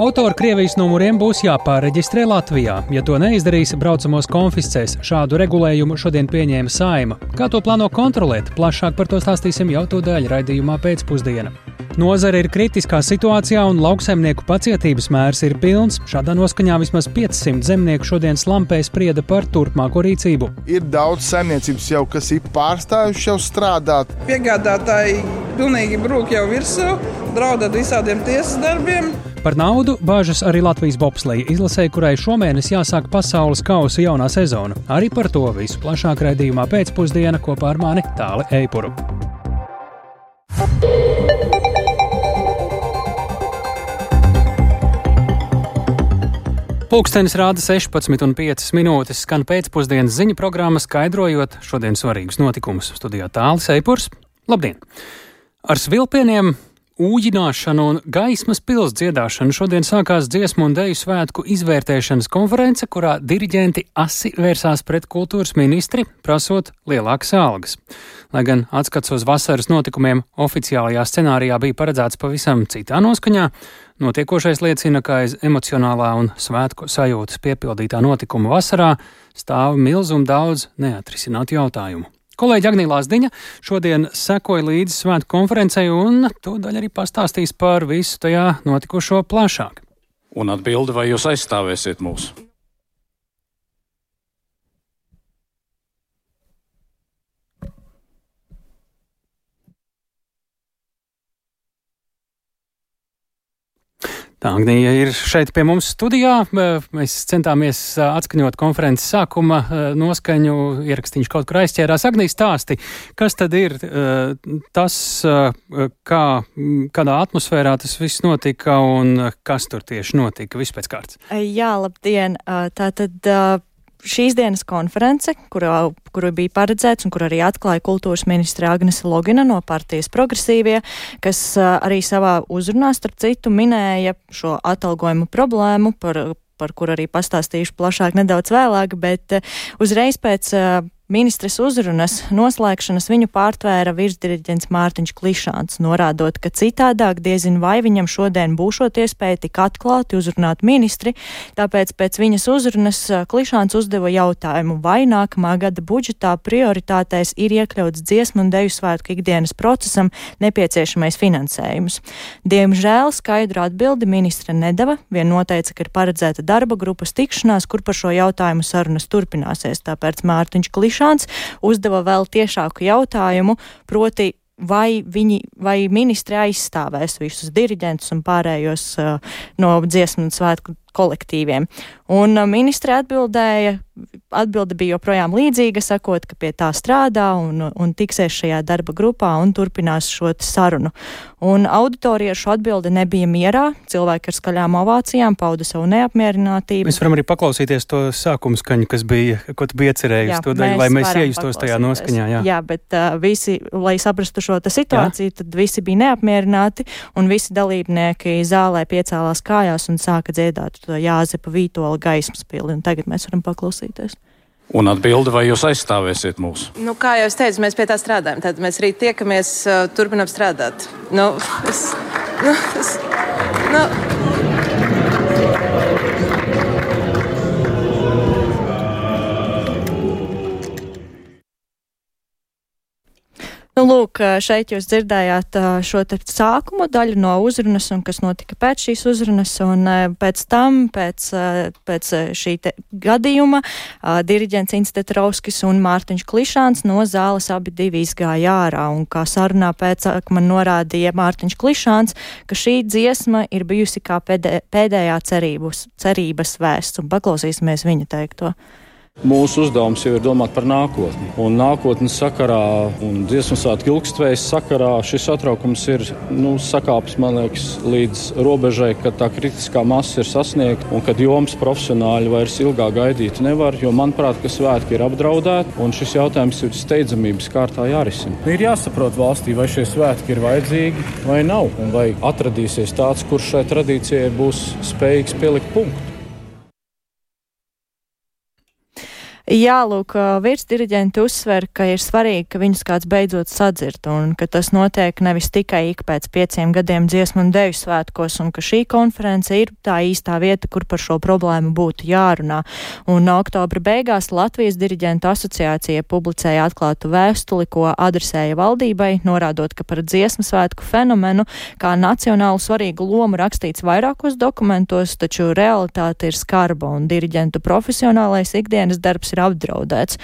Auto ar Krievijas numuriem būs jāpāreģistrē Latvijā. Ja to neizdarīs, braucamos konfiscēs. Šādu regulējumu šodien pieņēma Saima. Kā to plāno kontrolēt? Plašāk par to stāstīsim jau tūdaļ raidījumā pēcpusdienā. Nozare ir kritiskā situācijā un lauksaimnieku pacietības mērs ir pilns. Šādā noskaņā vismaz 500 zemnieku šodien slampē sprieda par turpmāko rīcību. Ir daudz saimniecības jau, kas ir pārstājuši jau strādāt. Piegādātāji pilnīgi brūk jau virsū, draud ar visādiem tiesas darbiem. Par naudu bāžas arī Latvijas bobsleja izlasē, kurai šomēnes jāsāk pasaules kausa jaunā sezona. Arī par to visu plašāk raidījumā pēcpusdienā kopā ar mani Tāli Eipuru. Pūkstens rāda 16,5 minūtes, skan pēcpusdienas ziņu programma, skaidrojot šodienas svarīgus notikumus. Studijā tālāk Seipurs. Labdien! Ar svilpieniem Ūģināšanu un gaismas pils dziedāšanu šodien sākās dziesmu un deju svētku izvērtēšanas konference, kurā diriģenti asi vērsās pret kultūras ministri, prasot lielākas algas. Lai gan atskats uz vasaras notikumiem oficiālajā scenārijā bija paredzēts pavisam citā noskaņā, notiekošais liecina, ka aiz emocionālā un svētku sajūtas piepildītā notikuma vasarā stāv milzum daudz neatrisinātu jautājumu. Kolēģi Agnīlās Diņa šodien sekoja līdzi svētku konferencei un tūdaļ arī pastāstīs par visu tajā notikušo plašāk. Un atbildi, vai jūs aizstāvēsiet mūs? Tā Agnija ir šeit pie mums studijā. Mēs centāmies atskaņot konferences sākuma noskaņu, ierakstīņš kaut kur aizķērās. Agnija stāsti, kas tad ir tas, kā, kādā atmosfērā tas viss notika un kas tur tieši notika vispēc kārtas? Jā, labdien! Tātad šīs dienas konference, kurā, kuru bija paredzēts un kur arī atklāja kultūras ministra Agnese Logina no partijas progresīvie, kas arī savā uzrunā starp citu minēja šo atalgojumu problēmu, par, par kur arī pastāstīšu plašāk nedaudz vēlāk, bet uzreiz pēc Ministres uzrunas noslēgšanas viņu pārtvēra virsdiriģents Mārtiņš Klišāns, norādot, ka citādāk diezin vai viņam šodien būšot iespēja tik atklāti uzrunāt ministri, tāpēc pēc viņas uzrunas Klišāns uzdeva jautājumu, vai nākamā gada budžetā prioritātēs ir iekļauts dziesmu un deju svētku ikdienas procesam nepieciešamais finansējums. Diemžēl skaidru atbildi ministra nedava, vien noteica, ka ir paredzēta darba grupas tikšanās, kur par šo jautājumu sarunas turpināsies, tāpēc Mārtiņš Klišāns Krišāns uzdeva vēl tiešāku jautājumu, proti, vai viņi, vai ministri aizstāvēs visus diriģentus un pārējos uh, no dziesmu un svētku kolektīviem. Un uh, ministre atbildēja, atbilde bija joprojām līdzīga, sakot, ka pie tā strādā un, un tiksies šajā darba grupā un turpinās šo sarunu. Un auditorija šo atbildi nebija mierā, cilvēki ar skaļām ovācijām pauda savu neapmierinātību. Mēs varam arī paklausīties to sākumu skaņu, kas bija, ko tu biji iecerējis, to daļu, lai mēs iejustos tajā noskaņā. Jā, jā bet uh, visi, lai saprastu šo situāciju, jā? tad visi bija neapmierināti un visi dalībnieki zālē piecēlās kājās un sāka dziedāt Jāzepa Vītola gaismas pili, un tagad mēs varam paklausīties. Un atbildi, vai jūs aizstāvēsiet mūs? Nu, kā jau es teicu, mēs pie tā strādājam. Tad mēs rīt tiekamies, uh, turpinām strādāt. Nu, es, nu, es, nu. Nu, lūk, šeit jūs dzirdējāt šo sākumu daļu no uzrunas un kas notika pēc šīs uzrunas, un pēc tam, pēc, pēc šī gadījuma, diriģents Institūts Rauskis un Mārtiņš Klišāns no zāles abi divi izgāja ārā, un kā sarunā pēc man norādīja Mārtiņš Klišāns, ka šī dziesma ir bijusi kā pēdē, pēdējā cerības, cerības vēsts, un paklausīsimies viņa teikto. Mūsu uzdevums jau ir domāt par nākotni. Un nākotnes sakarā un dziesmu svētku ilgstvējas sakarā šis satraukums ir nu, sakāpis, man liekas, līdz robežai, kad tā kritiskā masa ir sasniegta un kad joms profesionāļi vairs ilgāk gaidīt nevar. Jo, manuprāt, ka svētki ir apdraudēti un šis jautājums ir steidzamības kārtā jārisina. Ir jāsaprot valstī, vai šie svētki ir vajadzīgi vai nav, un vai atradīsies tāds, kurš šai tradīcijai būs spējīgs pielikt punktu. Jā, lūk, virsdiriģenti uzsver, ka ir svarīgi, ka viņus kāds beidzot sadzird un ka tas notiek nevis tikai ik pēc pieciem gadiem dziesmu un deju svētkos un ka šī konference ir tā īstā vieta, kur par šo problēmu būtu jārunā. Un oktobra beigās Latvijas diriģentu asociācija publicēja atklātu vēstuli, ko adresēja valdībai, norādot, ka par dziesmu svētku fenomenu kā nacionālu svarīgu lomu rakstīts vairākos dokumentos, taču realitāte ir skarba un diriģentu profesionālais ikdienas darbs ir ir apdraudēts.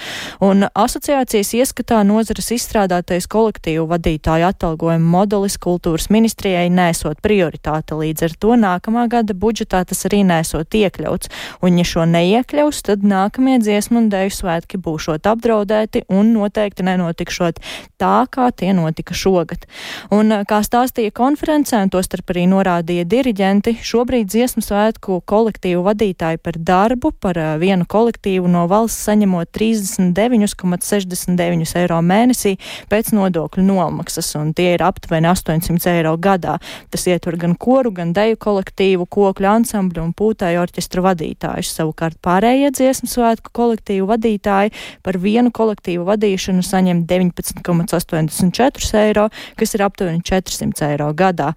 Un asociācijas ieskatā nozares izstrādātais kolektīvu vadītāju atalgojuma modelis kultūras ministrijai nesot prioritāte. Līdz ar to nākamā gada budžetā tas arī nesot iekļauts. Un ja šo neiekļaus, tad nākamie dziesmu un dēļu svētki būšot apdraudēti un noteikti nenotikšot tā, kā tie notika šogad. Un, kā stāstīja konferencē, un tostarp arī norādīja diriģenti, šobrīd dziesmu svētku kolektīvu vadītāji par darbu, par vienu kolektīvu no valsts saņemot 39,69 eiro mēnesī pēc nodokļu nomaksas, un tie ir aptuveni 800 eiro gadā. Tas ietver gan koru, gan deju kolektīvu, kokļu ansambļu un pūtāju orķestru vadītājus. Savukārt pārējie dziesmu svētku kolektīvu vadītāji par vienu kolektīvu vadīšanu saņem 19,84 eiro, kas ir aptuveni 400 eiro gadā.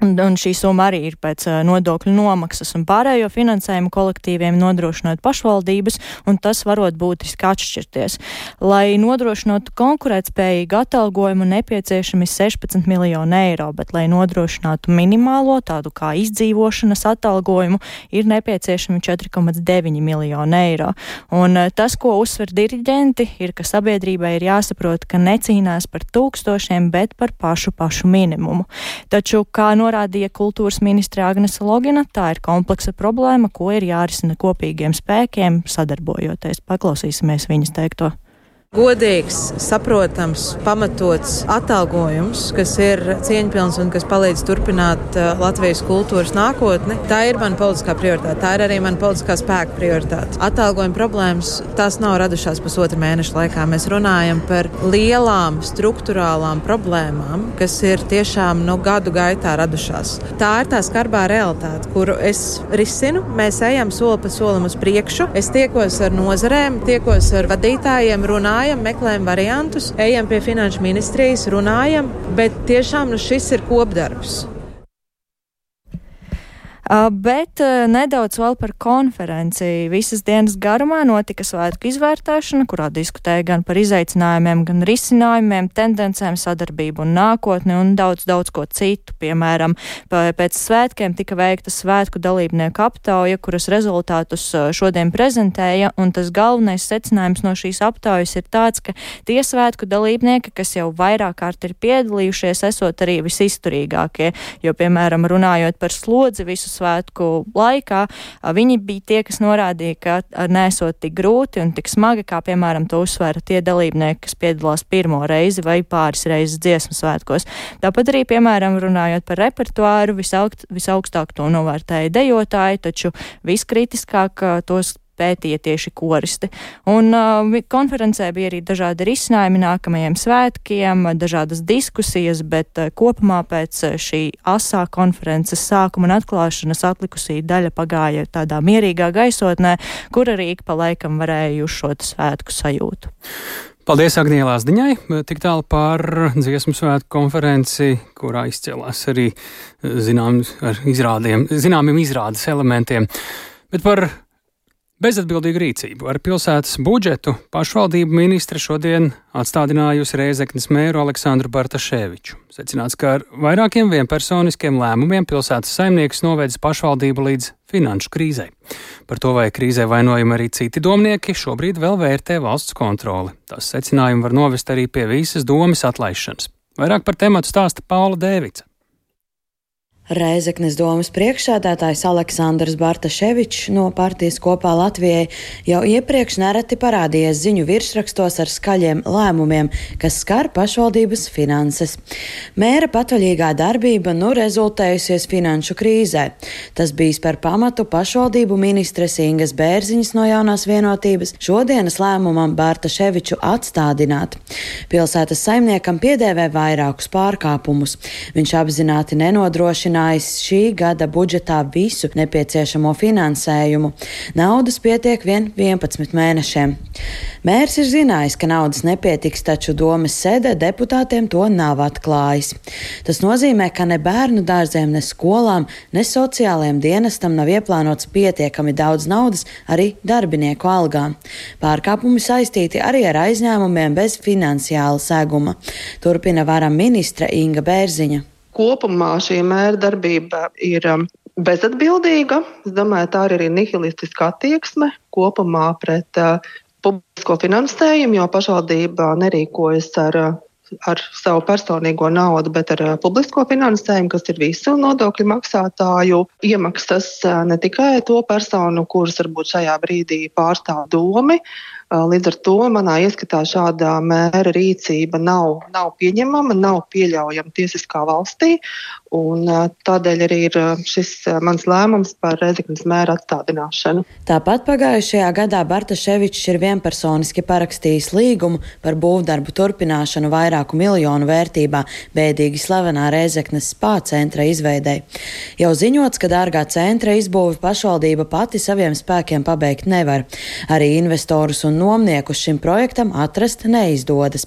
Un, un šī summa arī ir pēc uh, nodokļu nomaksas un pārējo finansējumu kolektīviem nodrošinot pašvaldības, un tas varot būtiski atšķirties. Lai nodrošinātu konkurētspējīgu atalgojumu, nepieciešami 16 miljoni eiro, bet, lai nodrošinātu minimālo tādu kā izdzīvošanas atalgojumu, ir nepieciešami 4,9 miljoni eiro. Un uh, tas, ko uzsver diriģenti, ir, ka sabiedrībai ir jāsaprot, ka necīnās par tūkstošiem, bet par pašu pašu minimumu. Taču, kā no norādīja kultūras ministra Agnese Logina, tā ir kompleksa problēma, ko ir jārisina kopīgiem spēkiem, sadarbojoties. Paklausīsimies viņas teikto. Godīgs, saprotams, pamatots atalgojums, kas ir cieņpilns un kas palīdz turpināt uh, Latvijas kultūras nākotni, tā ir mana politiskā prioritāte. Tā ir arī mana politiskā spēka prioritāte. Atalgojuma problēmas tās nav radušās pusotra mēneša laikā. Mēs runājam par lielām struktūrālām problēmām, kas ir tiešām nu, gadu gaitā radušās. Tā ir tā skarbā realitāte, kuru es risinu. Mēs ejam soli pa solim uz priekšu. Es tiekos ar nozarēm, tiekos ar vadītājiem, runājam runājam, meklējam variantus, ejam pie finanšu ministrijas, runājam, bet tiešām nu, šis ir kopdarbs. Bet nedaudz vēl par konferenci. Visas dienas garumā notika svētku izvērtēšana, kurā diskutēja gan par izaicinājumiem, gan risinājumiem, tendencēm, sadarbību un nākotni un daudz, daudz ko citu. Piemēram, pēc svētkiem tika veikta svētku dalībnieku aptauja, kuras rezultātus šodien prezentēja, un tas galvenais secinājums no šīs aptaujas ir tāds, ka tie svētku dalībnieki, kas jau vairāk kārt ir piedalījušies, esot arī visizturīgākie, jo, piemēram, runājot par slodzi visus svētku laikā, viņi bija tie, kas norādīja, ka nesot tik grūti un tik smagi, kā piemēram to uzsvēra tie dalībnieki, kas piedalās pirmo reizi vai pāris reizes dziesmu svētkos. Tāpat arī, piemēram, runājot par repertuāru, visaugt, visaugstāk to novērtēja dejotāji, taču viskritiskāk tos pētīja tieši koristi. Un uh, konferencē bija arī dažādi risinājumi nākamajiem svētkiem, dažādas diskusijas, bet uh, kopumā pēc uh, šī asā konferences sākuma un atklāšanas atlikusī daļa pagāja tādā mierīgā gaisotnē, kur arī ik pa laikam varēja šo svētku sajūtu. Paldies Agnēlā Zdiņai, tik tālu par dziesmu svētku konferenci, kurā izcēlās arī zinām, izrādiem, zināmiem izrādes elementiem. Bet par Bezatbildīgu rīcību ar pilsētas budžetu pašvaldību ministre šodien atstādinājusi Rēzeknes mēru Aleksandru Bartaševiču. Secināts, ka ar vairākiem vienpersoniskiem lēmumiem pilsētas saimnieks novedis pašvaldību līdz finanšu krīzei. Par to, vai krīzē vainojami arī citi domnieki, šobrīd vēl vērtē valsts kontroli. Tās secinājumi var novest arī pie visas domas atlaišanas. Vairāk par tematu stāsta Paula Dēvica. Reizeknes domas priekšsēdētājs Aleksandrs Bartaševičs no partijas kopā Latvijai jau iepriekš nereti parādījies ziņu virsrakstos ar skaļiem lēmumiem, kas skar pašvaldības finanses. Mēra patvaļīgā darbība nu rezultējusies finanšu krīzē. Tas bijis par pamatu pašvaldību ministres Ingas Bērziņas no jaunās vienotības šodienas lēmumam Bartaševiču atstādināt. Pilsētas saimniekam piedēvē vairākus pārkāpumus. Viņš apzināti nenodrošina apstiprinājis šī gada budžetā visu nepieciešamo finansējumu. Naudas pietiek vien 11 mēnešiem. Mērs ir zinājis, ka naudas nepietiks, taču domas sēdē deputātiem to nav atklājis. Tas nozīmē, ka ne bērnu dārziem, ne skolām, ne sociālajiem dienestam nav ieplānots pietiekami daudz naudas arī darbinieku algām. Pārkāpumi saistīti arī ar aizņēmumiem bez finansiāla seguma. Turpina varam ministra Inga Bērziņa. Kopumā šī mēra darbība ir um, bezatbildīga. Es domāju, tā ir arī nihilistiska attieksme kopumā pret uh, publisko finansējumu, jo pašvaldība nerīkojas ar, ar savu personīgo naudu, bet ar publisko finansējumu, kas ir visu nodokļu maksātāju iemaksas, ne tikai to personu, kuras varbūt šajā brīdī pārstāv domi. Līdz ar to manā ieskatā šāda mēra rīcība nav, nav pieņemama, nav pieļaujama tiesiskā valstī. Un, tādēļ arī ir šis mans lēmums par Rezeknas mēra atstādināšanu. Tāpat pagājušajā gadā Bartaševičs ir vienpersoniski parakstījis līgumu par būvdarbu turpināšanu vairāku miljonu vērtībā bēdīgi slavenā Rezeknas spā centra izveidei. Jau ziņots, ka dārgā centra izbūvi pašvaldība pati saviem spēkiem pabeigt nevar. Arī investorus un nomniekus šim projektam atrast neizdodas.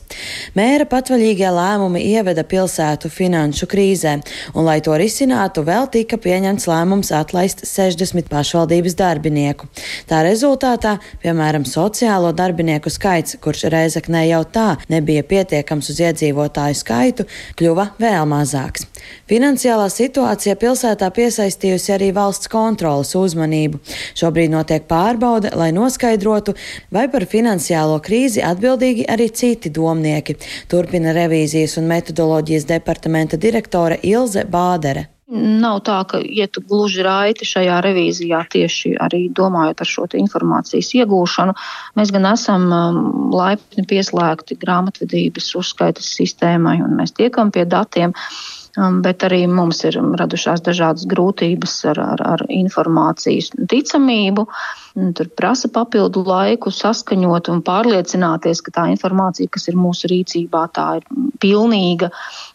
Mēra patvaļīgie lēmumi ieveda pilsētu finanšu krīzē un, lai to risinātu, vēl tika pieņemts lēmums atlaist 60 pašvaldības darbinieku. Tā rezultātā, piemēram, sociālo darbinieku skaits, kurš Reizeknē jau tā nebija pietiekams uz iedzīvotāju skaitu, kļuva vēl mazāks. Finansiālā situācija pilsētā piesaistījusi arī valsts kontrolas uzmanību. Šobrīd notiek pārbaude, lai noskaidrotu, vai par finansiālo krīzi atbildīgi arī citi domnieki. Turpina revīzijas un metodoloģijas departamenta direktore Ilze Bādere. Nav tā, ka ietu gluži raiti šajā revīzijā tieši arī domājot par šo informācijas iegūšanu. Mēs gan esam um, laipni pieslēgti grāmatvedības uzskaitas sistēmai un mēs tiekam pie datiem. Um, bet arī mums ir radušās dažādas grūtības ar, ar, ar informācijas ticamību. Tur prasa papildu laiku saskaņot un pārliecināties, ka tā informācija, kas ir mūsu rīcībā, tā ir pilnīga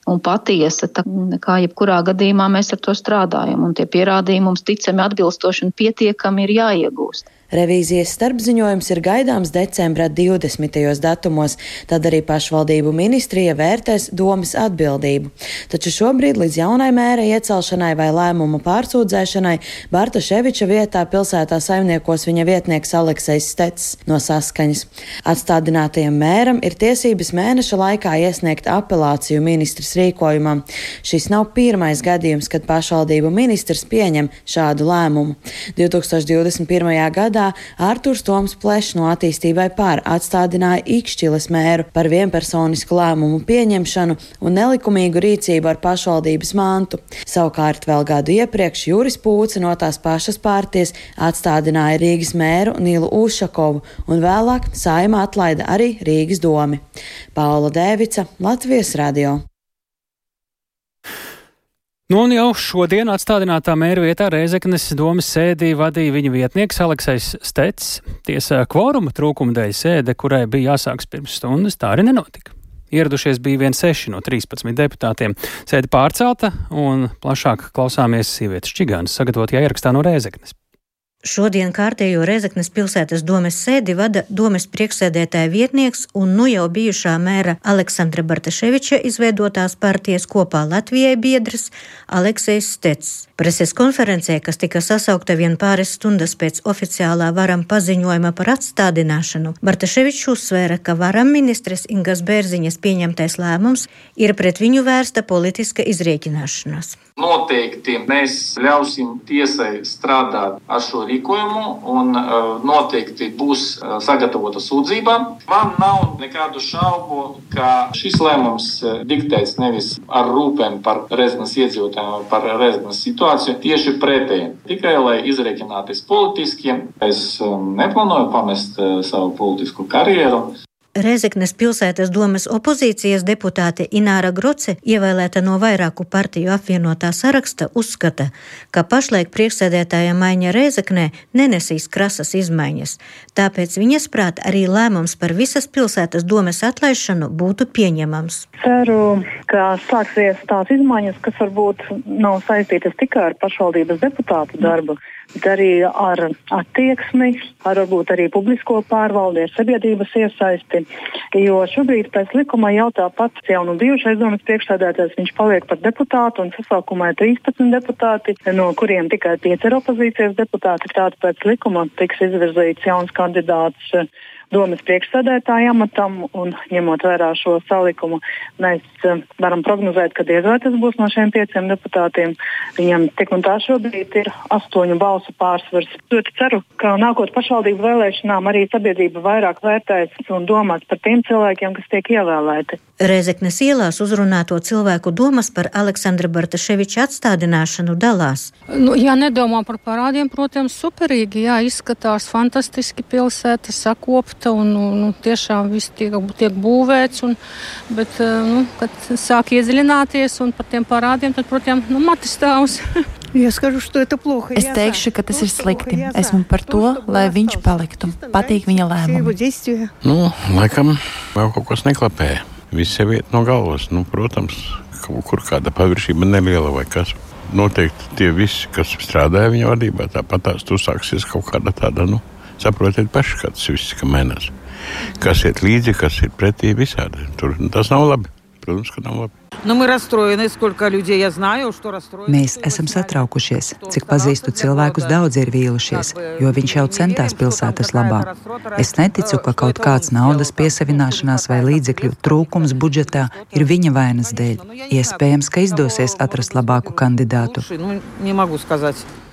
un patiesa. Tā kā jebkurā gadījumā mēs ar to strādājam, un tie pierādījumi mums ticami atbilstoši un pietiekami ir jāiegūst. Revīzijas starpziņojums ir gaidāms decembra 20. datumos, tad arī pašvaldību ministrija vērtēs domas atbildību. Taču šobrīd līdz jaunai mēra iecelšanai vai lēmumu pārsūdzēšanai Barta Ševiča vietā pilsētā saimniekos viņa vietnieks Aleksejs Stets no saskaņas. Atstādinātajam mēram ir tiesības mēneša laikā iesniegt apelāciju ministrs rīkojumam. Šis nav pirmais gadījums, kad pašvaldību ministrs pieņem šādu lēmumu. 2021. gadā Arturs Toms Plešs no attīstībai pār atstādināja Ikšķiles mēru par vienpersonisku lēmumu pieņemšanu un nelikumīgu rīcību ar pašvaldības mantu. Savukārt vēl gadu iepriekš Juris Pūce no tās pašas pārties atstādināja Rīgas mēru Nīlu Ušakovu un vēlāk saima atlaida arī Rīgas domi. Paula Dēvica, Latvijas radio. Nu, un jau šodien atstādinātā mēra vietā Reizeknes domas sēdī vadīja viņa vietnieks Aleksais Stets. Tiesā kvoruma trūkuma dēļ sēde, kurai bija jāsāks pirms stundas, tā arī nenotika. Ieradušies bija vien 6 no 13 deputātiem. Sēde pārcelta un plašāk klausāmies sievietes čigānas sagatavotajā ierakstā no Reizeknes. Šodien kārtējo Rezeknes pilsētas domes sēdi vada domes priekšsēdētāja vietnieks un nu jau bijušā mēra Aleksandra Bartaševiča izveidotās partijas kopā Latvijai biedrs Aleksejs Stets. Preses konferencē, kas tika sasaukta vien pāris stundas pēc oficiālā varam paziņojuma par atstādināšanu, Bartaševičs uzsvēra, ka varam ministres Ingas Bērziņas pieņemtais lēmums ir pret viņu vērsta politiska izrēķināšanās. Noteikti mēs ļausim tiesai strādāt ar šo rīkojumu, un uh, noteikti būs uh, sagatavota sūdzība. Man nav nekādu šaubu, ka šis lēmums uh, diktēts nevis ar rūpēm par rezidents iedzīvotājiem, par rezidents situāciju, tieši pretēji. Tikai lai izreikināties politiski, es um, neplānoju pamest savu politisku karjeru. Rezeknes pilsētas domas opozīcijas deputāte Ināra Groce, ievēlēta no vairāku partiju apvienotā saraksta, uzskata, ka pašlaik priekšsēdētāja maiņa Rezeknē nenesīs krasas izmaiņas. Tāpēc viņas prāt arī lēmums par visas pilsētas domas atlaišanu būtu pieņemams. Ceru, ka sāksies tās izmaiņas, kas varbūt nav saistītas tikai ar pašvaldības deputātu darbu. Mm arī ar attieksmi, ar varbūt arī publisko pārvaldi, ar sabiedrības iesaisti. Jo šobrīd pēc likuma jau tāpat jau nu bijušais domas priekšsēdētājs, viņš paliek par deputātu un sasaukumā ir 13 deputāti, no kuriem tikai 5 ir opozīcijas deputāti. Tātad pēc likuma tiks izvirzīts jauns kandidāts domas priekšsēdētāja amatam, un ņemot vērā šo salikumu, mēs uh, varam prognozēt, ka diez vai tas būs no šiem pieciem deputātiem. Viņam tik un tā šobrīd ir astoņu balsu pārsvars. Ļoti ceru, ka nākot pašvaldību vēlēšanām arī sabiedrība vairāk vērtēs un domās par tiem cilvēkiem, kas tiek ievēlēti. Rezeknes ielās uzrunāto cilvēku domas par Aleksandra Bartaševiča atstādināšanu dalās. Nu, ja nedomā par parādiem, protams, superīgi, jā, izskatās fantastiski pilsēta, sakopta slēgta un nu, nu, tiešām viss tiek, tiek būvēts. Un, bet, eh, nu, kad sāk iedziļināties un par tiem parādiem, tad, protams, nu, matis stāvs. Es teikšu, ka tas ir slikti. Esmu par to, lai viņš paliktu. Patīk viņa lēmumi. Nu, laikam vēl kaut kas neklapē. Viss jau iet no galvas. Nu, protams, kaut kur kāda paviršība neliela vai kas. Noteikti tie visi, kas strādāja viņa vadībā, tāpat tās uzsāksies kaut kāda tāda. Nu, Saprotiet paši, kā tas viss mainās. Kas iet līdzi, kas ir pretī visādi. Tur tas nav labi. Protams, ka nav labi. Nu, Mēs esam satraukušies. Cik pazīstu cilvēkus, daudz ir vīlušies, jo viņš jau centās pilsētas labā. Es neticu, ka kaut kāds naudas piesavināšanās vai līdzekļu trūkums budžetā ir viņa vainas dēļ. Iespējams, ka izdosies atrast labāku kandidātu.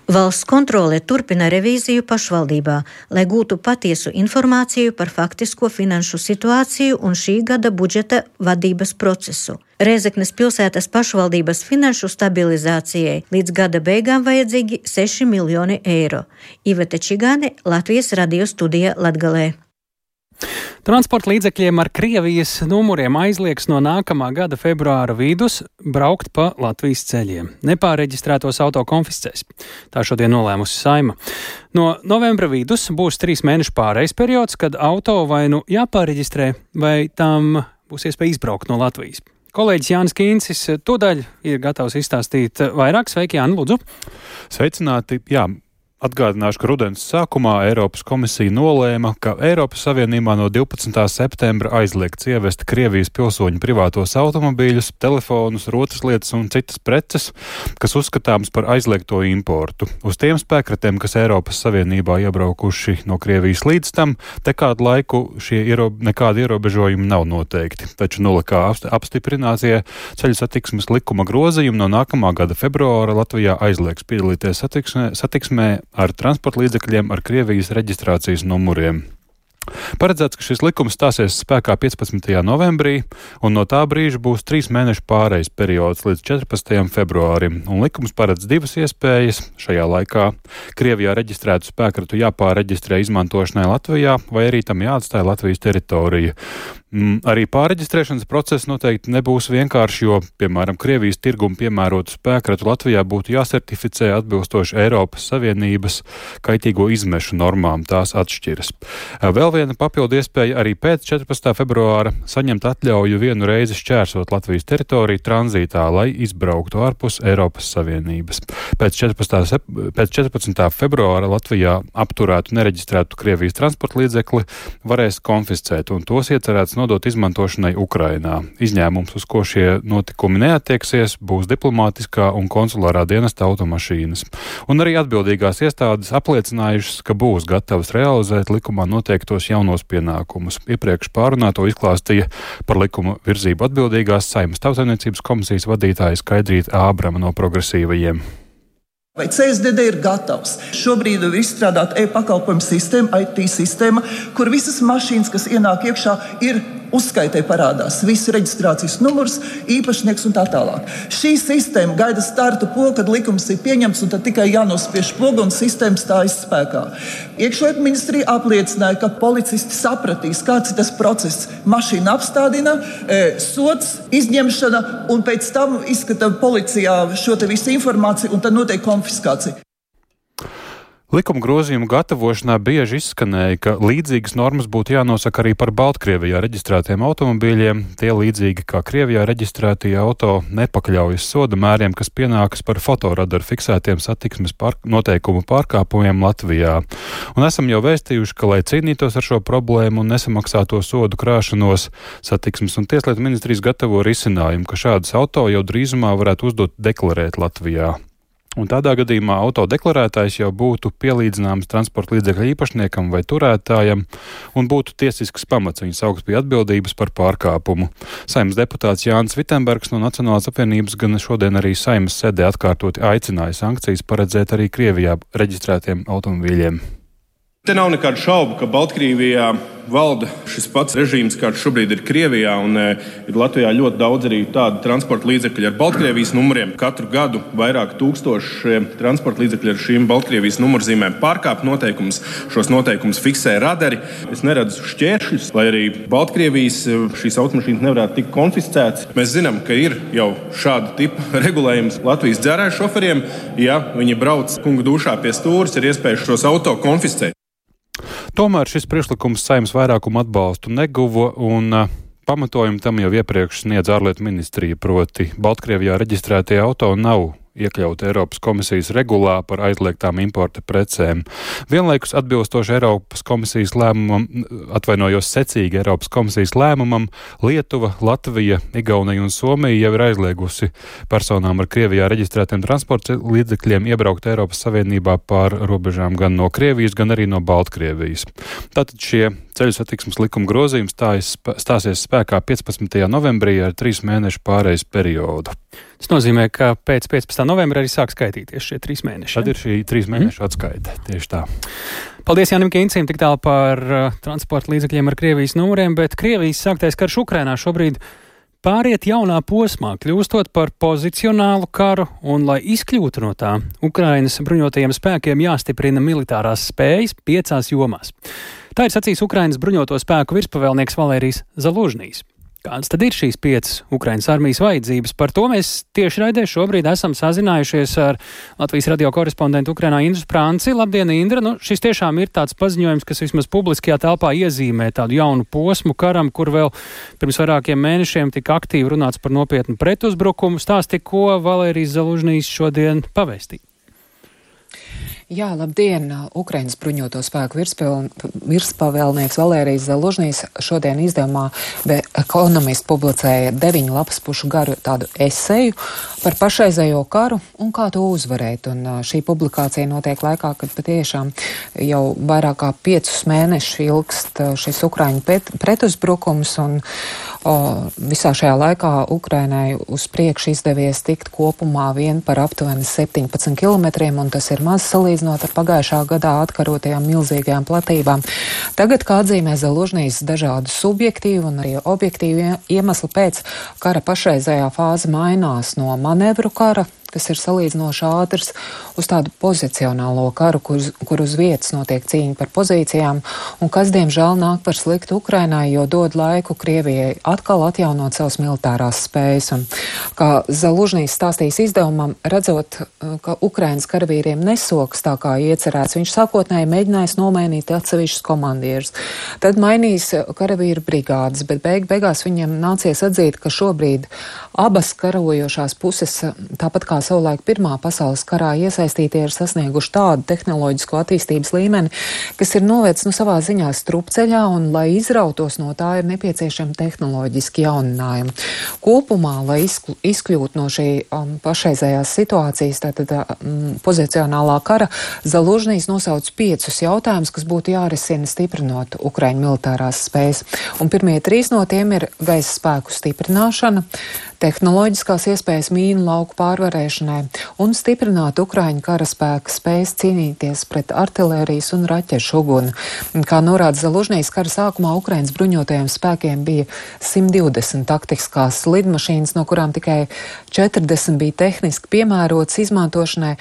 Valsts kontrole turpina revīziju pašvaldībā, lai gūtu patiesu informāciju par faktisko finanšu situāciju un šī gada budžeta vadības procesu. Rēzeknes pilsētas pašvaldības finanšu stabilizācijai līdz gada beigām vajadzīgi 6 miljoni eiro. Ivete Čigāne, Latvijas radio studija Latgalē. Transporta līdzekļiem ar Krievijas numuriem aizliegs no nākamā gada februāra vidus braukt pa Latvijas ceļiem. Nepāreģistrētos auto konfiscēs. Tā šodien nolēmusi Saima. No novembra vidus būs trīs mēnešu pārejas periods, kad auto vai nu jāpāreģistrē, vai tam būs iespēja izbraukt no Latvijas. Kolēģis Jānis Kīncis tūdaļ ir gatavs izstāstīt vairāk. Sveiki, Jāni, lūdzu! Sveicināti! Jā, Atgādināšu, ka rudens sākumā Eiropas komisija nolēma, ka Eiropas Savienībā no 12. septembra aizliegts ievest Krievijas pilsoņu privātos automobīļus, telefonus, rotas lietas un citas preces, kas uzskatāms par aizliegto importu. Uz tiem spēkratiem, kas Eiropas Savienībā iebraukuši no Krievijas līdz tam, te kādu laiku šie iero, nekādi ierobežojumi nav noteikti. Taču nulikā apstiprinātie ceļu satiksmes likuma grozījumi no nākamā gada februāra Latvijā aizliegs piedalīties satiksmē, satiksmē ar transporta līdzekļiem ar Krievijas reģistrācijas numuriem. Paredzēts, ka šis likums stāsies spēkā 15. novembrī, un no tā brīža būs trīs mēnešu pārejas periods līdz 14. februārim. Un likums paredz divas iespējas. Šajā laikā Krievijā reģistrētu spēkratu jāpāreģistrē izmantošanai Latvijā, vai arī tam jāatstāja Latvijas teritorija. Mm, arī pārreģistrēšanas process noteikti nebūs vienkāršs, jo, piemēram, Krievijas tirgumu piemērotu spēkratu Latvijā būtu jāsertificē atbilstoši Eiropas Savienības kaitīgo izmešu normām. Tās atšķiras. Vēl viena papildu iespēja arī pēc 14. februāra saņemt atļauju vienu reizi šķērsot Latvijas teritoriju tranzītā, lai izbrauktu ārpus Eiropas Savienības. Pēc 14. Pēc 14. februāra Latvijā apturētu nereģistrētu Krievijas transporta līdzekli varēs konfiscēt, un tos iecerēts no nodot izmantošanai Ukrainā. Izņēmums, uz ko šie notikumi neatieksies, būs diplomātiskā un konsulārā dienesta automašīnas. Un arī atbildīgās iestādes apliecinājušas, ka būs gatavas realizēt likumā noteiktos jaunos pienākumus. Iepriekš pārunāto izklāstīja par likuma virzību atbildīgās saimnes tautsājumniecības komisijas vadītāja Skaidrīta Ābrama no progresīvajiem. Vai CSDD ir gatavs? Šobrīd ir izstrādāta e-pakalpojumu sistēma, IT sistēma, kur visas mašīnas, kas ienāk iekšā, ir uzskaitē parādās visu reģistrācijas numurs, īpašnieks un tā tālāk. Šī sistēma gaida startu pogu, kad likums ir pieņemts, un tad tikai jānospiež poga un sistēma stājas spēkā. Iekšlietu ministrija apliecināja, ka policisti sapratīs, kāds ir tas process. Mašīna apstādina, e, sots, izņemšana, un pēc tam izskata policijā šo visu informāciju, un tad notiek konfiskācija. Likuma grozījumu gatavošanā bieži izskanēja, ka līdzīgas normas būtu jānosaka arī par Baltkrievijā reģistrētiem automobīļiem. Tie līdzīgi kā Krievijā reģistrētie auto nepakļaujas soda mēriem, kas pienākas par fotoradaru fiksētiem satiksmes pār noteikumu pārkāpumiem Latvijā. Un esam jau vēstījuši, ka, lai cīnītos ar šo problēmu un nesamaksāto sodu krāšanos, satiksmes un tieslietu ministrijas gatavo risinājumu, ka šādas auto jau drīzumā varētu uzdot deklarēt Latvijā. Un tādā gadījumā autodeklarētājs jau būtu pielīdzināms transporta līdzekļu īpašniekam vai turētājam un būtu tiesisks pamats viņu saukt pie atbildības par pārkāpumu. Saimnes deputāts Jānis Vitsenbergs no Nacionālās apvienības gan šodien arī saimnes sēdē atkārtoti aicināja sankcijas paredzēt arī Krievijā reģistrētiem automobīļiem. Te nav nekādu šaubu, ka Baltkrievijā valda šis pats režīms, kāds šobrīd ir Krievijā. Un, e, ir Latvijā ļoti daudz arī tādu transporta līdzekļu ar Baltkrievijas numuriem. Katru gadu vairāk tūkstoši transporta līdzekļu ar šīm Baltkrievijas numurzīmēm pārkāpj noteikumus. Šos noteikumus fiksē radari. Es neredzu šķēršļus, lai arī Baltkrievijas e, šīs automašīnas nevarētu tikt konfiscētas. Mēs zinām, ka ir jau šāda tipa regulējums Latvijas dzērāju šoferiem. Ja viņi brauc kungu dušā pie stūres, ir iespēja šos auto konfiscēt. Tomēr šis priekšlikums saimnes vairākumu atbalstu neguva un uh, pamatojumu tam jau iepriekš sniedz ārlietu ministrija, proti Baltkrievijā reģistrētie auto nav iekļauta Eiropas komisijas regulā par aizliegtām importa precēm. Vienlaikus atbilstoši Eiropas komisijas lēmumam, atvainojos secīgi Eiropas komisijas lēmumam, Lietuva, Latvija, Igaunija un Somija jau ir aizliegusi personām ar Krievijā reģistrētiem transporta līdzekļiem iebraukt Eiropas Savienībā pār robežām gan no Krievijas, gan arī no Baltkrievijas. Tātad šie ceļu satiksmes likuma grozījums stāsies spēkā 15. novembrī ar trīs mēnešu pārejas periodu. Tas nozīmē, ka pēc 15. novembra arī sāk skaitīties šie trīs mēneši. Tad ir šī trīs mēnešu mm. atskaite. Tieši tā. Paldies Jānim Kīncim tik tālu par uh, transporta līdzekļiem ar Krievijas numuriem, bet Krievijas sāktais karš Ukrainā šobrīd pāriet jaunā posmā, kļūstot par pozicionālu karu, un, lai izkļūtu no tā, Ukrainas bruņotajiem spēkiem jāstiprina militārās spējas piecās jomās. Tā ir sacījis Ukrainas bruņoto spēku virspavēlnieks Valērijas Zalužnīs. Kādas tad ir šīs piecas Ukraiņas armijas vajadzības? Par to mēs tieši raidē šobrīd esam sazinājušies ar Latvijas radio korespondentu Ukrainā Indru Sprānci. Labdien, Indra! Nu, šis tiešām ir tāds paziņojums, kas vismaz publiskajā telpā iezīmē tādu jaunu posmu karam, kur vēl pirms vairākiem mēnešiem tika aktīvi runāts par nopietnu pretuzbrukumu. Stāsti, ko Valērijas Zalužnīs šodien pavēstīja. Jā, labdien! Ukraiņas bruņoto spēku virspavēlnieks Valērijas Zelužnīs šodien izdevumā The Economist publicēja deviņu lapas pušu garu tādu eseju par pašreizējo karu un kā to uzvarēt. Un šī publikācija notiek laikā, kad patiešām jau vairāk kā piecus mēnešus ilgst šis Ukraiņu pretuzbrukums un o, visā šajā laikā Ukrainai uz priekšu izdevies tikt kopumā vien par aptuveni 17 km un tas ir maz salīdzinot ar pagājušā gadā atkarotajām milzīgajām platībām. Tagad, kā atzīmē Zelužnīs, dažādu subjektīvu un arī objektīvu iemeslu pēc kara pašreizējā fāze mainās no manevru kara kas ir salīdzinoši ātrs, uz tādu pozicionālo karu, kur, kur uz vietas notiek cīņa par pozīcijām, un kas, diemžēl, nāk par sliktu Ukrainai, jo dod laiku Krievijai atkal atjaunot savas militārās spējas. Un, kā Zalužnīs stāstīs izdevumam, redzot, ka Ukrainas karavīriem nesoks tā kā iecerēts, viņš sākotnēji mēģinājis nomainīt atsevišķus komandierus. Tad mainīs karavīru brigādes, bet beig beigās viņam nācies atzīt, ka šobrīd abas karajošās puses, tāpat kā savulaik Pirmā pasaules karā iesaistītie ir sasnieguši tādu tehnoloģisko attīstības līmeni, kas ir novērts nu, savā ziņā strupceļā, un, lai izrautos no tā, ir nepieciešami tehnoloģiski jauninājumi. Kopumā, lai izkļūtu no šī um, pašreizējās situācijas, tātad um, pozicionālā kara, Zalužnīs nosauc piecus jautājumus, kas būtu jārisina stiprinot Ukraiņu militārās spējas. Un pirmie trīs no tiem ir gaisa spēku stiprināšana, tehnoloģiskās iespējas mīnu lauku pārvarēšanai un stiprināt Ukraiņu karaspēka spējas cīnīties pret artilērijas un raķešu uguni. Kā norāda Zalužņīs, kara sākumā Ukraiņas bruņotajiem spēkiem bija 120 taktiskās lidmašīnas, no kurām tikai 40 bija tehniski piemērotas izmantošanai.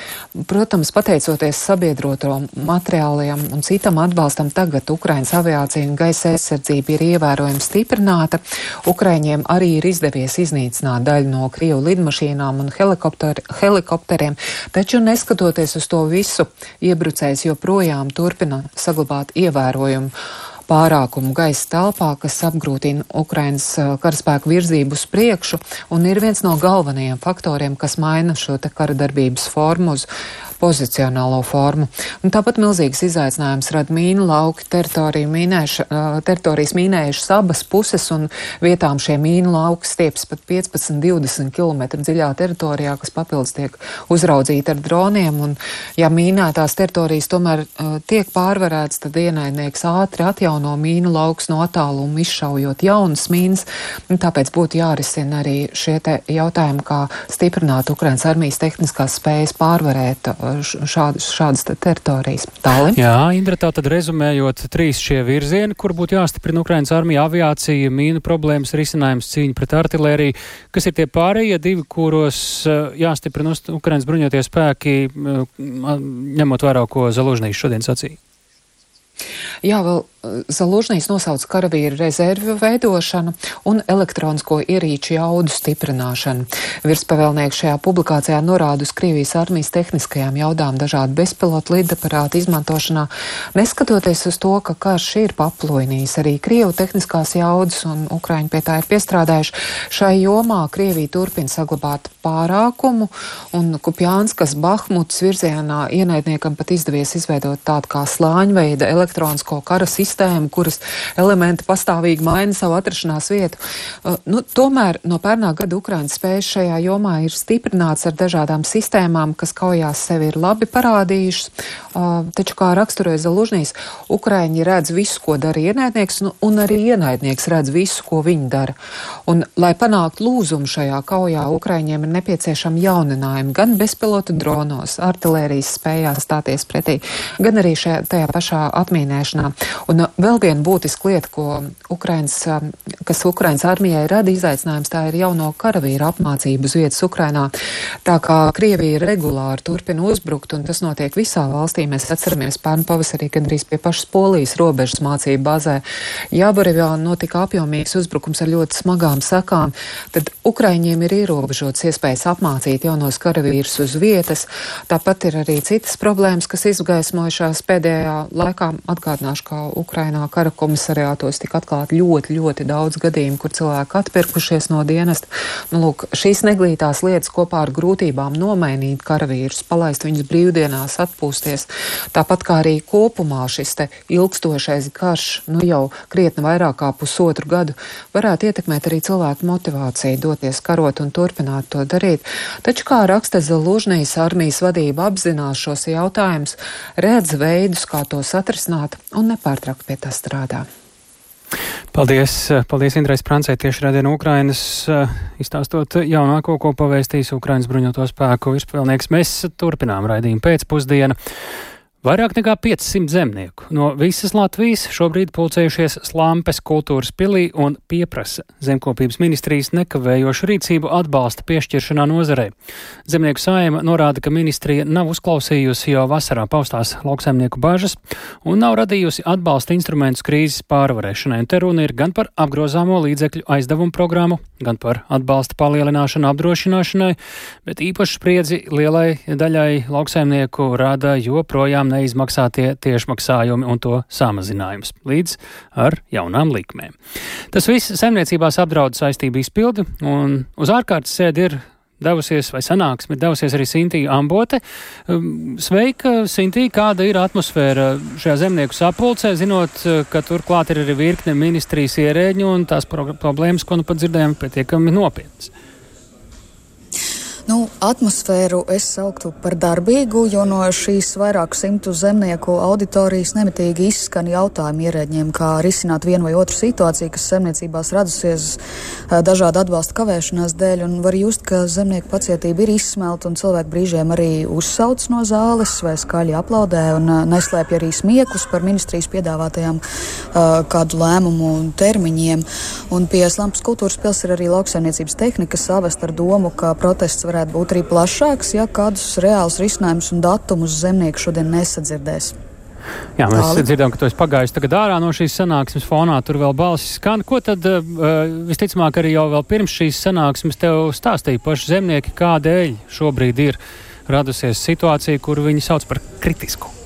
Protams, pateicoties sabiedroto materiāliem un citam atbalstam, tagad Ukraiņas aviācija un gaisa aizsardzība ir ievērojami stiprināta. Ukraiņiem arī ir izdevies iznīcināt daļu no Krievu lidmašīnām un helikopter, helikopteriem, taču neskatoties uz to visu, iebrucējs joprojām turpina saglabāt ievērojumu pārākumu gaisa telpā, kas apgrūtina Ukrainas karaspēku virzību uz priekšu un ir viens no galvenajiem faktoriem, kas maina šo kara darbības formu uz pozicionālo formu. Un tāpat milzīgs izaicinājums rada mīnu lauki teritoriju mīnēša, teritorijas mīnējušas abas puses, un vietām šie mīnu lauki stieps pat 15-20 km dziļā teritorijā, kas papildus tiek uzraudzīti ar droniem. Un, ja mīnētās teritorijas tomēr uh, tiek pārvarētas, tad ienaidnieks ātri atjauno mīnu laukus no attāluma, izšaujot jaunas mīnas. Tāpēc būtu jārisina arī šie jautājumi, kā stiprināt Ukrainas armijas tehniskās spējas pārvarēt uh, šādas, šādas teritorijas. Tālāk. Jā, Indra, tā tad rezumējot, trīs šie virzieni, kur būtu jāstiprina Ukrainas armija, aviācija, mīnu problēmas risinājums, cīņa pret artilēriju. Kas ir tie pārējie divi, kuros eh, jāstiprina Ukrainas bruņoties spēki, eh, ņemot vērā, ko Zalužnīs šodien sacīja? Jā, vēl Zalužņīs nosauc karavīru rezervju veidošanu un elektronisko ierīču jaudu stiprināšanu. Virspavēlnieks šajā publikācijā norāda uz Krievijas armijas tehniskajām jaudām dažādu bezpilotu lidaparātu izmantošanā, neskatoties uz to, ka karš ir paplojnījis arī Krievu tehniskās jaudas un Ukraiņi pie tā ir piestrādājuši. Šai jomā Krievija turpina saglabāt pārākumu un Kupjānskas Bahmutas virzienā ienaidniekam pat izdevies izveidot tādu kā slāņveida elektronisko kara sistēmu sistēmu, kuras elementi pastāvīgi maina savu atrašanās vietu. Uh, nu, tomēr no pērnā gada Ukrainas spējas šajā jomā ir stiprināts ar dažādām sistēmām, kas kaujās sevi ir labi parādījušas. Uh, taču, kā raksturoja Zalužnīs, Ukraiņi redz visu, ko dara ienaidnieks, nu, un arī ienaidnieks redz visu, ko viņi dara. Un, lai panāktu lūzumu šajā kaujā, Ukraiņiem ir nepieciešami jauninājumi gan bezpilota dronos, artilērijas spējās stāties pretī, gan arī šajā, tajā pašā atmīnēšanā. Un vēl viena būtiska lieta, ko Ukrainas, um, kas Ukrainas armijai rada izaicinājums, tā ir jauno karavīru apmācību uz vietas Ukrainā. Tā kā Krievija regulāri turpina uzbrukt, un tas notiek visā valstī, mēs atceramies pērnu pavasarī gandrīz pie pašas Polijas robežas mācību bazē. Jāborivā notika apjomīgs uzbrukums ar ļoti smagām sakām, tad Ukraiņiem ir ierobežots iespējas apmācīt jaunos karavīrus uz vietas. Tāpat ir arī citas problēmas, kas izgaismojušās pēdējā laikā. Atgādināšu, kā Ukrainā kara komisariātos tika atklāti ļoti, ļoti daudz gadījumu, kur cilvēki atpirkušies no dienesta. Nu, lūk, šīs neglītās lietas kopā ar grūtībām nomainīt karavīrus, palaist viņus brīvdienās, atpūsties. Tāpat kā arī kopumā šis ilgstošais karš, nu jau krietni vairāk kā pusotru gadu, varētu ietekmēt arī cilvēku motivāciju doties karot un turpināt to darīt. Taču, kā raksta Zalužnijas armijas vadība apzinās šos jautājumus, redz veidus, kā tos atrisināt un nepārtraukt pie tā strādā. Paldies, paldies Indrais Prancē tieši redzēn Ukrainas, izstāstot jaunāko, ko pavēstīs Ukrainas bruņoto spēku virspavēlnieks. Mēs turpinām raidījumu pēcpusdienu. Vairāk nekā 500 zemnieku no visas Latvijas šobrīd pulcējušies Slampes kultūras pilī un pieprasa zemkopības ministrijas nekavējošu rīcību atbalsta piešķiršanā nozarei. Zemnieku saima norāda, ka ministrija nav uzklausījusi jau vasarā paustās lauksaimnieku bažas un nav radījusi atbalsta instrumentus krīzes pārvarēšanai. Un te runa ir gan par apgrozāmo līdzekļu aizdevumu programmu, gan par atbalsta palielināšanu apdrošināšanai, bet īpaši spriedzi lielai daļai lauksaimnieku rada joprojām neizmaksātie tiešmaksājumi un to samazinājums līdz ar jaunām likmēm. Tas viss saimniecībās apdraud saistību izpildi, un uz ārkārtas sēdi ir devusies, vai sanāksmi ir devusies arī Sintīna Ambote. Um, sveika, Sintīna, kāda ir atmosfēra šajā zemnieku sapulcē, zinot, ka turklāt ir arī virkne ministrijas ierēģi un tās problēmas, ko nu pat dzirdējām, pietiekami nopietnas. Nu, atmosfēru es sauktu par darbīgu, jo no šīs vairāku simtu zemnieku auditorijas nemitīgi izskan jautājumi ierēģiem, kā risināt vienu vai otru situāciju, kas zemniecībās radusies dažādu atbalsta kavēšanās dēļ. Un var just, ka zemnieku pacietība ir izsmelta un cilvēku brīžiem arī uzsauc no zāles vai skaļi aplaudē un neslēpj arī smieklus par ministrijas piedāvātajām uh, kādu lēmumu termiņiem. Un pie Slampas kultūras pils ir arī lauksaimniecības tehnika savest ar domu, ka protests var varētu būt arī plašāks, ja kādus reālus risinājumus un datumus zemnieki šodien nesadzirdēs. Jā, mēs Tāli. dzirdam, ka tu esi pagājis tagad ārā no šīs sanāksmes fonā, tur vēl balsis skan. Ko tad uh, visticamāk arī jau vēl pirms šīs sanāksmes tev stāstīja paši zemnieki, kādēļ šobrīd ir radusies situācija, kuru viņi sauc par kritisku?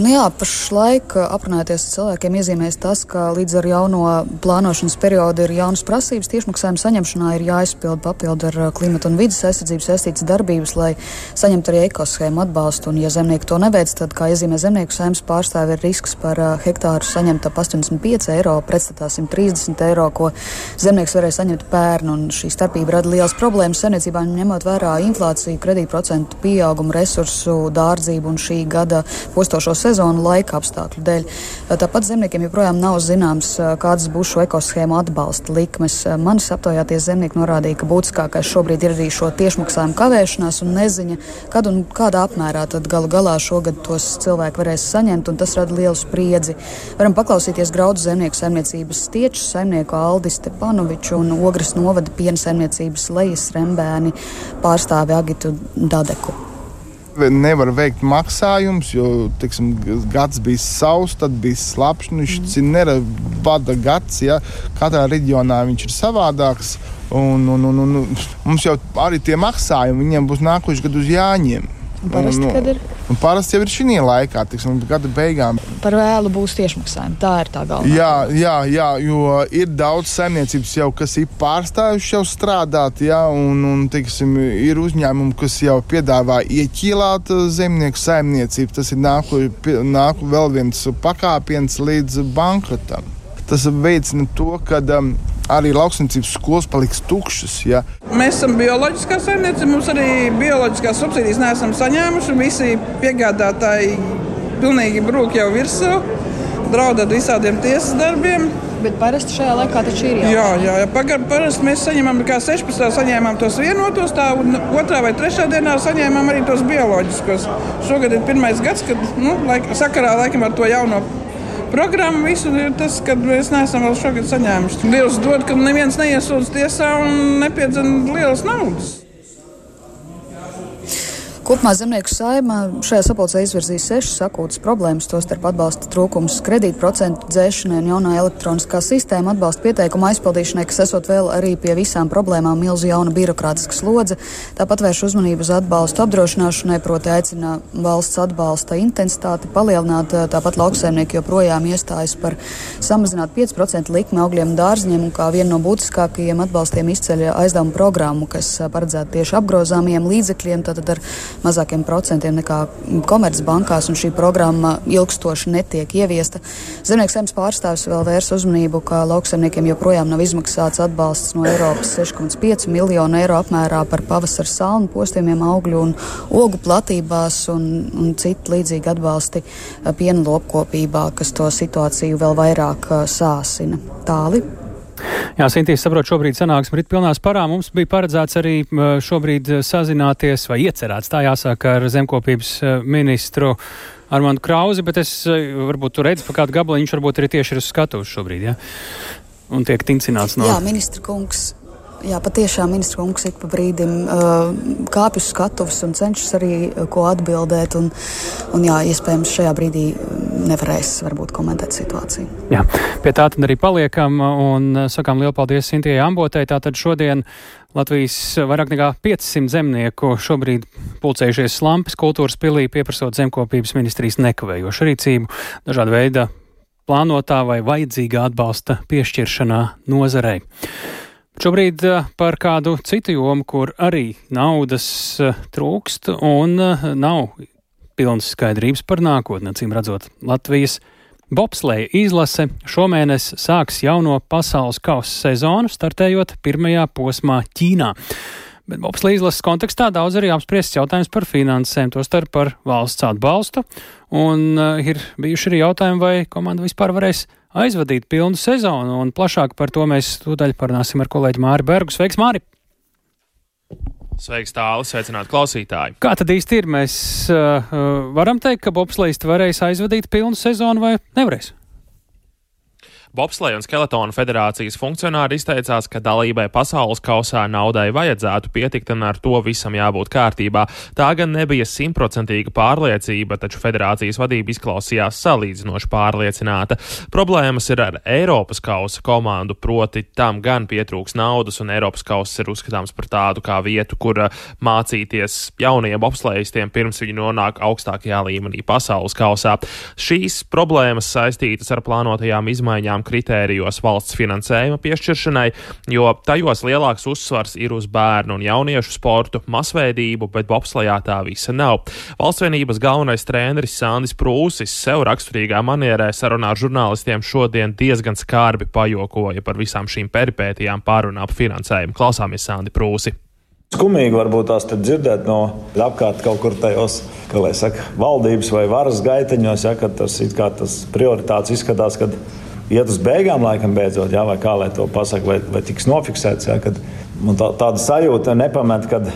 Nu jā, pašlaik aprunājoties ar cilvēkiem iezīmēs tas, ka līdz ar jauno plānošanas periodu ir jaunas prasības. Tiešmaksājuma saņemšanā ir jāizpild papildu ar klimatu un vidas aizsardzību saistītas darbības, lai saņemtu arī ekoshēmu atbalstu. Un, ja zemnieki to neveic, tad, kā iezīmē zemnieku saimnes pārstāvi, ir risks par hektāru saņemt ap 85 eiro pretstatā 130 eiro, ko zemnieks varēja saņemt pērn. Un šī starpība rada liels problēmas saimniecībā, ņemot vērā inflāciju, kredītprocentu pieaugumu, resursu dārdzību un šī gada postošo sezonu sezonu laika apstākļu dēļ. Tāpat zemniekiem joprojām nav zināms, kādas būs šo ekoshēmu atbalsta likmes. Manis aptaujāties zemnieki norādīja, ka būtiskākais šobrīd ir arī šo tiešmaksājumu kavēšanās un neziņa, kad un kādā apmērā tad galu galā šogad tos cilvēki varēs saņemt, un tas rada lielu spriedzi. Varam paklausīties graudu zemnieku saimniecības stieču saimnieku Aldis Stepanoviču un Ogres novada piena saimniecības lejas rembēni pārstāvi Agitu Dadeku nevar veikt maksājumus, jo tiksim, gads bija sauss, tad bija slapjš. Nu, šis ir nerada gads, ja katrā reģionā viņš ir savādāks. Un, un, un, un, mums jau arī tie maksājumi viņiem būs nākošais gads uz Jāņiem. Parasti, un, kad ir? Un parasti jau ir šī laikā, tiksim, gada beigām. Par vēlu būs tiešmaksājumi. Tā ir tā galvenā. Jā, jā, jā, jo ir daudz saimniecības jau, kas ir pārstājuši jau strādāt, jā, un, un tiksim, ir uzņēmumi, kas jau piedāvā ieķīlāt uh, zemnieku saimniecību. Tas ir nāku, nāku vēl viens pakāpiens līdz bankrotam. Tas veicina to, ka um, arī lauksaimniecības skolas paliks tukšas. Ja. Mēs esam bioloģiskā saimniecība, mums arī bioloģiskās subsīdijas neesam saņēmuši. Visi piegādātāji pilnīgi brūk jau virsū, draudot visādiem tiesas darbiem. Bet parasti šajā laikā taču ir jau. Jā, jā, jā. Pagar, parasti mēs saņemam, kā 16. saņēmām tos vienotos, tā otrā vai trešā dienā saņēmām arī tos bioloģiskos. Šogad ir pirmais gads, kad nu, laik, sakarā laikam ar to jauno programma visu ir tas, ka mēs neesam vēl šogad saņēmuši. Dievs dod, ka neviens neiesūdz tiesā un nepiedzen lielas naudas. Kopumā zemnieku saima šajā sapulcē izvirzīja sešas akūtas problēmas, tostarp atbalsta trūkums kredītprocentu dzēšanai un jaunā elektroniskā sistēma atbalsta pieteikuma aizpildīšanai, kas esot vēl arī pie visām problēmām milzu jauna birokrātiska slodze. Tāpat vērš uzmanību uz atbalstu apdrošināšanai, proti aicina valsts atbalsta intensitāti palielināt, tāpat lauksaimnieki joprojām iestājas par samazināt 5% likmi augļiem un dārzņiem, un kā vienu no būtiskākajiem atbalstiem izceļ aizdevumu programmu, kas paredzēta tieši apgrozāmiem līdzekļiem, tātad ar mazākiem procentiem nekā komercbankās, un šī programma ilgstoši netiek ieviesta. Zemnieks zemes pārstāvis vēl vērs uzmanību, ka lauksaimniekiem joprojām nav izmaksāts atbalsts no Eiropas 6,5 miljonu eiro apmērā par pavasara salmu postījumiem augļu un ogu platībās un, un citi līdzīgi atbalsti piena lopkopībā, kas to situāciju vēl vairāk sāsina. Tāli. Jā, Sintīs, saprotu, šobrīd sanāksme rit pilnās parā. Mums bija paredzēts arī šobrīd sazināties vai iecerēts tā jāsaka ar zemkopības ministru Armandu Krauzi, bet es varbūt tur redzu pa kādu gabaliņu, viņš varbūt arī tieši ir uz skatuves šobrīd, jā. Un tiek tincināts no. Jā, ministra kungs Jā, patiešām ministra kungs ik pa brīdim uh, kāpj uz skatuves un cenšas arī uh, ko atbildēt. Un, un jā, iespējams, šajā brīdī nevarēs varbūt komentēt situāciju. Jā, pie tā tad arī paliekam un sakām lielu paldies Sintijai Ambotei. Tātad šodien Latvijas vairāk nekā 500 zemnieku šobrīd pulcējušies Slampes kultūras pilī, pieprasot zemkopības ministrijas nekavējošu rīcību dažāda veida plānotā vai vajadzīgā atbalsta piešķiršanā nozarei. Šobrīd eh, par kādu citu jomu, kur arī naudas eh, trūkst un eh, nav pilnas skaidrības par nākotni, acīm redzot, Latvijas bobsleja izlase šomēnes sāks jauno pasaules kausa sezonu, startējot pirmajā posmā Ķīnā. Bet Bobslī izlases kontekstā daudz arī apspriests jautājums par finansēm, tostarp par valsts atbalstu. Un uh, ir bijuši arī jautājumi, vai komanda vispār varēs aizvadīt pilnu sezonu. Un plašāk par to mēs tūdaļ parunāsim ar kolēģi Māri Bergu. Sveiks, Māri! Sveiks, tālu, sveicināt klausītāji. Kā tad īsti ir? Mēs uh, varam teikt, ka Bobslīds varēs aizvadīt pilnu sezonu vai nevarēs? Bobsleja un Skeletona federācijas funkcionāri izteicās, ka dalībai pasaules kausā naudai vajadzētu pietikt un ar to visam jābūt kārtībā. Tā gan nebija simtprocentīga pārliecība, taču federācijas vadība izklausījās salīdzinoši pārliecināta. Problēmas ir ar Eiropas kausa komandu, proti tam gan pietrūks naudas, un Eiropas kausa ir uzskatāms par tādu kā vietu, kur uh, mācīties jauniem bobslejistiem pirms viņi nonāk augstākajā līmenī pasaules kausā. Šīs problēmas saistītas ar plānotajām izmaiņām izmaiņām kritērijos valsts finansējuma piešķiršanai, jo tajos lielāks uzsvars ir uz bērnu un jauniešu sportu, masveidību, bet bobslajā tā visa nav. Valsts vienības galvenais treneris Sandis Prūsis sev raksturīgā manierē sarunā ar žurnālistiem šodien diezgan skarbi pajokoja par visām šīm peripētijām pārunā ap finansējumu. Klausāmies Sandi Prūsi. Skumīgi varbūt tās dzirdēt no apkārt kaut kur tajos, kā lai saka, valdības vai varas gaiteņos, ja, kad tas, tas prioritāts izskatās, ka iet uz beigām, laikam, beidzot, jā, vai kā lai to pasakā, vai, vai tiks nofiksēts. Jā, kad, tā, tāda sajūta nepamet, kad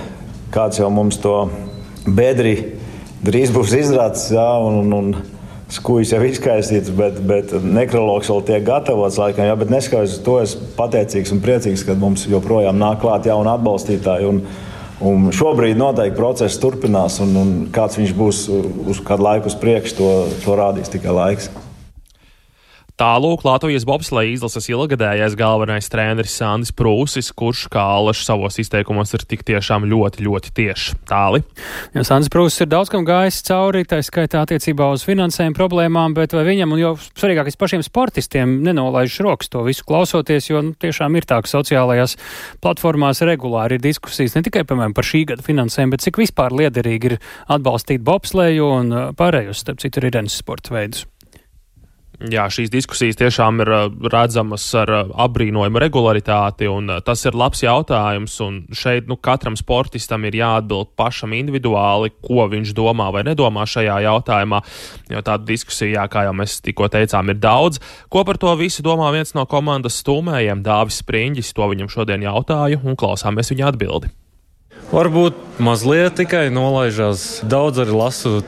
kāds jau mums to bedri drīz būs izrādīts, skūjas jau izkaisīts, bet, bet nekrologs vēl tiek gatavots. Laikam, jā, bet neskatoties to, es pateicīgs un priecīgs, ka mums joprojām nāk klāt jauni atbalstītāji. Un, Un šobrīd noteikti process turpinās, un, un kāds viņš būs uz kādu laiku uz priekšu, to, to rādīs tikai laiks. Tālūk Latvijas bobsleja izlases ilgadējais galvenais treneris Sandis Prūsis, kurš kā Alašs savos izteikumos ir tik tiešām ļoti, ļoti tieši tāli. Jā, Sandis Prūsis ir daudz kam gājis cauri, tā skaitā attiecībā uz finansējumu problēmām, bet vai viņam un jau svarīgākais pašiem sportistiem nenolaiž rokas to visu klausoties, jo nu, tiešām ir tā, ka sociālajās platformās regulāri ir diskusijas ne tikai, piemēram, par šī gada finansējumu, bet cik vispār liederīgi ir atbalstīt bobsleju un pārējos, starp citu, ir Irenes sporta veidus. Jā, šīs diskusijas tiešām ir uh, redzamas ar uh, apbrīnojumu regularitāti, un uh, tas ir labs jautājums. Šeit nu, katram sportistam ir jāatbild pašam individuāli, ko viņš domā vai nedomā šajā jautājumā. Jo tāda diskusija, kā jau mēs tikko teicām, ir daudz. Ko par to visu domā viens no komandas stūmējiem, Dāvis Spriņģis? To viņam šodien jautāju, un klausāmies viņa atbildi. Varbūt mazliet tikai nolaižās. Daudz arī lasu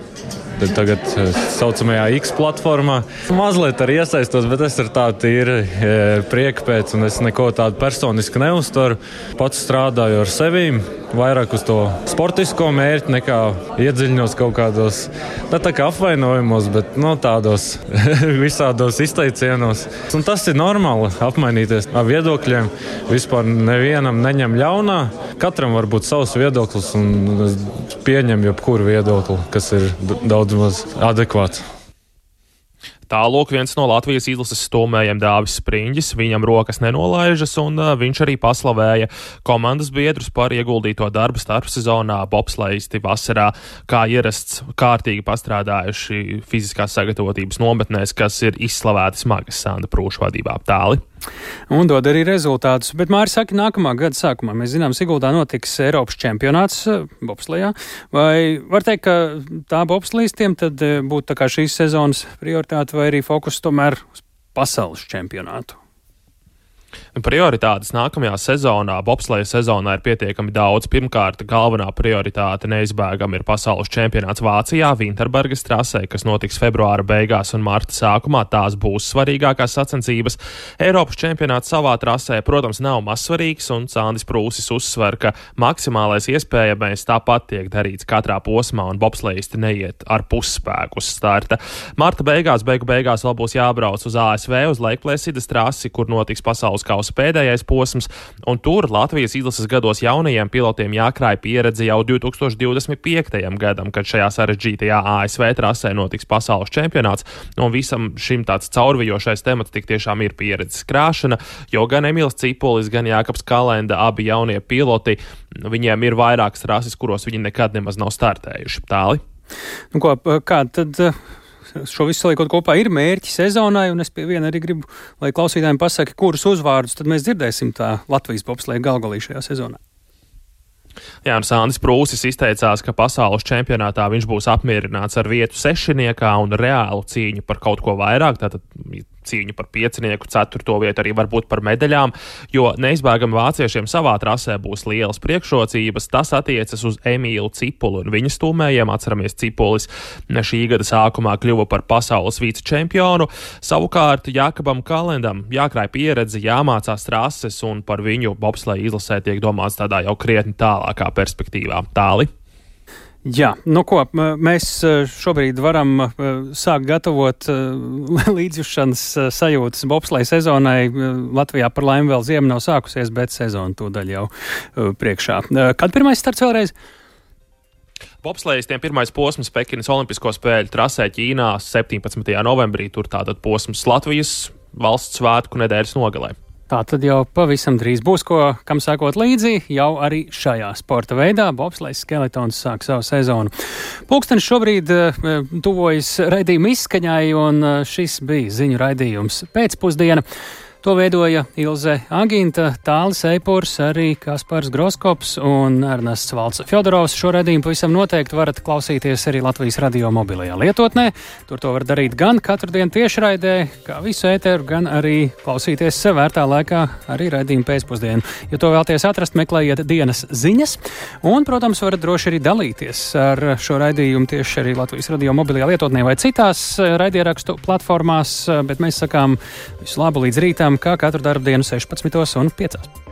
tagad eh, saucamajā X platformā. Mazliet arī iesaistos, bet es ar tādu tīri eh, prieku pēc, un es neko tādu personiski neuztveru. Pats strādāju ar sevi, vairāk uz to sportisko mērķi, nekā iedziļinos kaut kādos, ne tā kā apvainojumos, bet no tādos visādos izteicienos. Un tas ir normāli apmainīties ar viedokļiem. Vispār nevienam neņem ļaunā. Katram var būt savs viedoklis, un es pieņemu jebkuru viedokli, kas ir daudz daudz maz adekvāts. Tālāk viens no Latvijas izlases stumējiem Dāvis Spriņģis, viņam rokas nenolaižas, un viņš arī paslavēja komandas biedrus par ieguldīto darbu starpsezonā, bobslēgti vasarā, kā ierasts kārtīgi pastrādājuši fiziskās sagatavotības nometnēs, kas ir izslavēti smagas Sanda Prūša vadībā tāli. Un dod arī rezultātus. Bet Mārcis saka, nākamā gada sākumā mēs zinām, Siguldā notiks Eiropas čempionāts eh, bobslējā. Vai var teikt, ka tā bobslīstiem tad eh, būtu tā kā šīs sezonas prioritāte vai arī fokus tomēr uz pasaules čempionātu? Prioritātes nākamajā sezonā, bobsleja sezonā, ir pietiekami daudz. Pirmkārt, galvenā prioritāte neizbēgami ir pasaules čempionāts Vācijā, Vinterbergas trasē, kas notiks februāra beigās un marta sākumā. Tās būs svarīgākās sacensības. Eiropas čempionāts savā trasē, protams, nav mazsvarīgs, un Sandis Prūsis uzsver, ka maksimālais iespējamais tāpat tiek darīts katrā posmā, un bobslejisti neiet ar pusspēku uz starta. Marta beigās, beigu beigās vēl būs jābrauc uz ASV, uz Laikplēsidas trasi, kur notiks pasaules kausa kausa pēdējais posms, un tur Latvijas izlases gados jaunajiem pilotiem jākrāj pieredze jau 2025. gadam, kad šajā sarežģītajā ASV trasē notiks pasaules čempionāts, un visam šim tāds caurvijošais temats tik tiešām ir pieredzes krāšana, jo gan Emīls Cipolis, gan Jākaps Kalenda, abi jaunie piloti, viņiem ir vairākas rases, kuros viņi nekad nemaz nav startējuši. Tāli. Nu, ko, kā tad šo visu saliekot kopā, ir mērķi sezonai, un es pie viena arī gribu, lai klausītājiem pasaka, kurus uzvārdus tad mēs dzirdēsim tā Latvijas bobslēga galgalī šajā sezonā. Jā, un Sandis Prūsis izteicās, ka pasaules čempionātā viņš būs apmierināts ar vietu sešniekā un reālu cīņu par kaut ko vairāk. Tātad cīņu par piecinieku, ceturto vietu, arī varbūt par medaļām, jo neizbēgami vāciešiem savā trasē būs lielas priekšrocības. Tas attiecas uz Emīlu Cipulu un viņa stūmējiem. Atceramies, Cipulis šī gada sākumā kļuva par pasaules vicečempionu. Savukārt Jākabam Kalendam jākrāj pieredze, jāmācās trases un par viņu bobsleja izlasē tiek domāts tādā jau krietni tālākā perspektīvā. Tāli. Jā, nu ko, mēs šobrīd varam sākt gatavot līdzjūšanas sajūtas bobslēja sezonai. Latvijā par laimi vēl ziema nav sākusies, bet sezona tūdaļ jau priekšā. Kad pirmais starts vēlreiz? Bobslēgstiem pirmais posms Pekinas Olimpisko spēļu trasē Ķīnā 17. novembrī. Tur tātad posms Latvijas valsts svētku nedēļas nogalē. Tā tad jau pavisam drīz būs ko, kam sakot līdzi, jau arī šajā sporta veidā. Bobslēgs skeletons sāk savu sezonu. Pūkstens šobrīd uh, tuvojas raidījuma izskaņai, un uh, šis bija ziņu raidījums pēcpusdiena. To veidoja Ilze Aginta, Tālis Eipurs, arī Kaspars Groskops un Ernests Valts Fjodorovs. Šo redzējumu pavisam noteikti varat klausīties arī Latvijas radio mobilajā lietotnē. Tur to var darīt gan katru dienu tiešraidē, kā visu ēteru, gan arī klausīties sev vērtā laikā, arī redzējumu pēcpusdienu. Ja to vēlaties atrast, meklējiet dienas ziņas, un, protams, varat droši arī dalīties ar šo raidījumu tieši arī Latvijas radio mobilajā lietotnē vai citās raidierakstu platformās, bet mēs sakām visu labu līdz rītam kā katru darbu dienu 16 un 5.